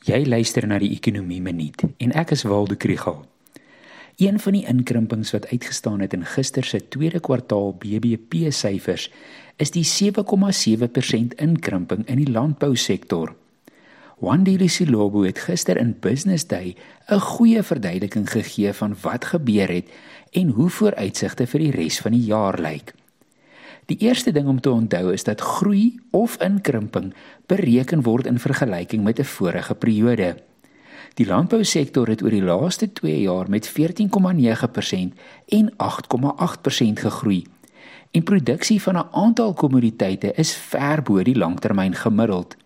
Jy luister na die Ekonomie Minuut en ek is Waldo Krugel. Een van die inkrimpings wat uitgestaan het in gister se tweede kwartaal BBP syfers is die 7,7% inkrimping in die landbousektor. Wandile Silobo het gister in Business Day 'n goeie verduideliking gegee van wat gebeur het en hoe vooruitsigte vir die res van die jaar lyk. Die eerste ding om te onthou is dat groei of inkrimping bereken word in vergelyking met 'n vorige periode. Die landbousektor het oor die laaste 2 jaar met 14,9% en 8,8% gegroei. En produksie van 'n aantal kommoditeite is ver bo die langtermyn gemiddeld.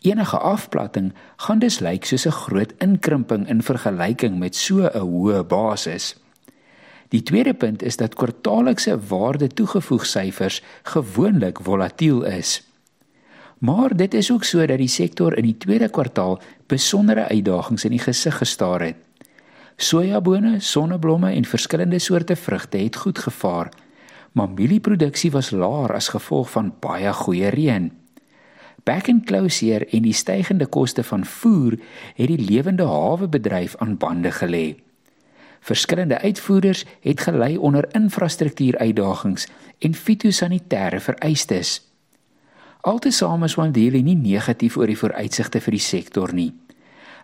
Enige afplatting gaan dus lyk soos 'n groot inkrimping in vergelyking met so 'n hoë basis. Die tweede punt is dat kwartaallikse waarde toegevoeg syfers gewoonlik volatiel is. Maar dit is ook so dat die sektor in die tweede kwartaal besondere uitdagings in die gesig gestaar het. Sojabone, sonneblomme en verskillende soorte vrugte het goed gevaar, maar mielieproduksie was laer as gevolg van baie goeie reën. Back and closure en die stygende koste van voer het die lewende hawebedryf aan bande gelê. Verskillende uitvoerders het gelei onder infrastruktuuruitdagings en fitosanitêre vereistes. Altesame is Wandile nie negatief oor die vooruitsigte vir die sektor nie.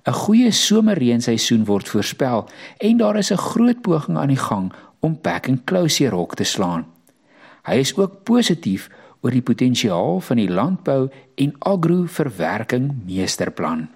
'n Goeie somerreenseisoen word voorspel en daar is 'n groot poging aan die gang om back and closure hok te slaan. Hy is ook positief oor die potensiaal van die landbou en agro-verwerking meesterplan.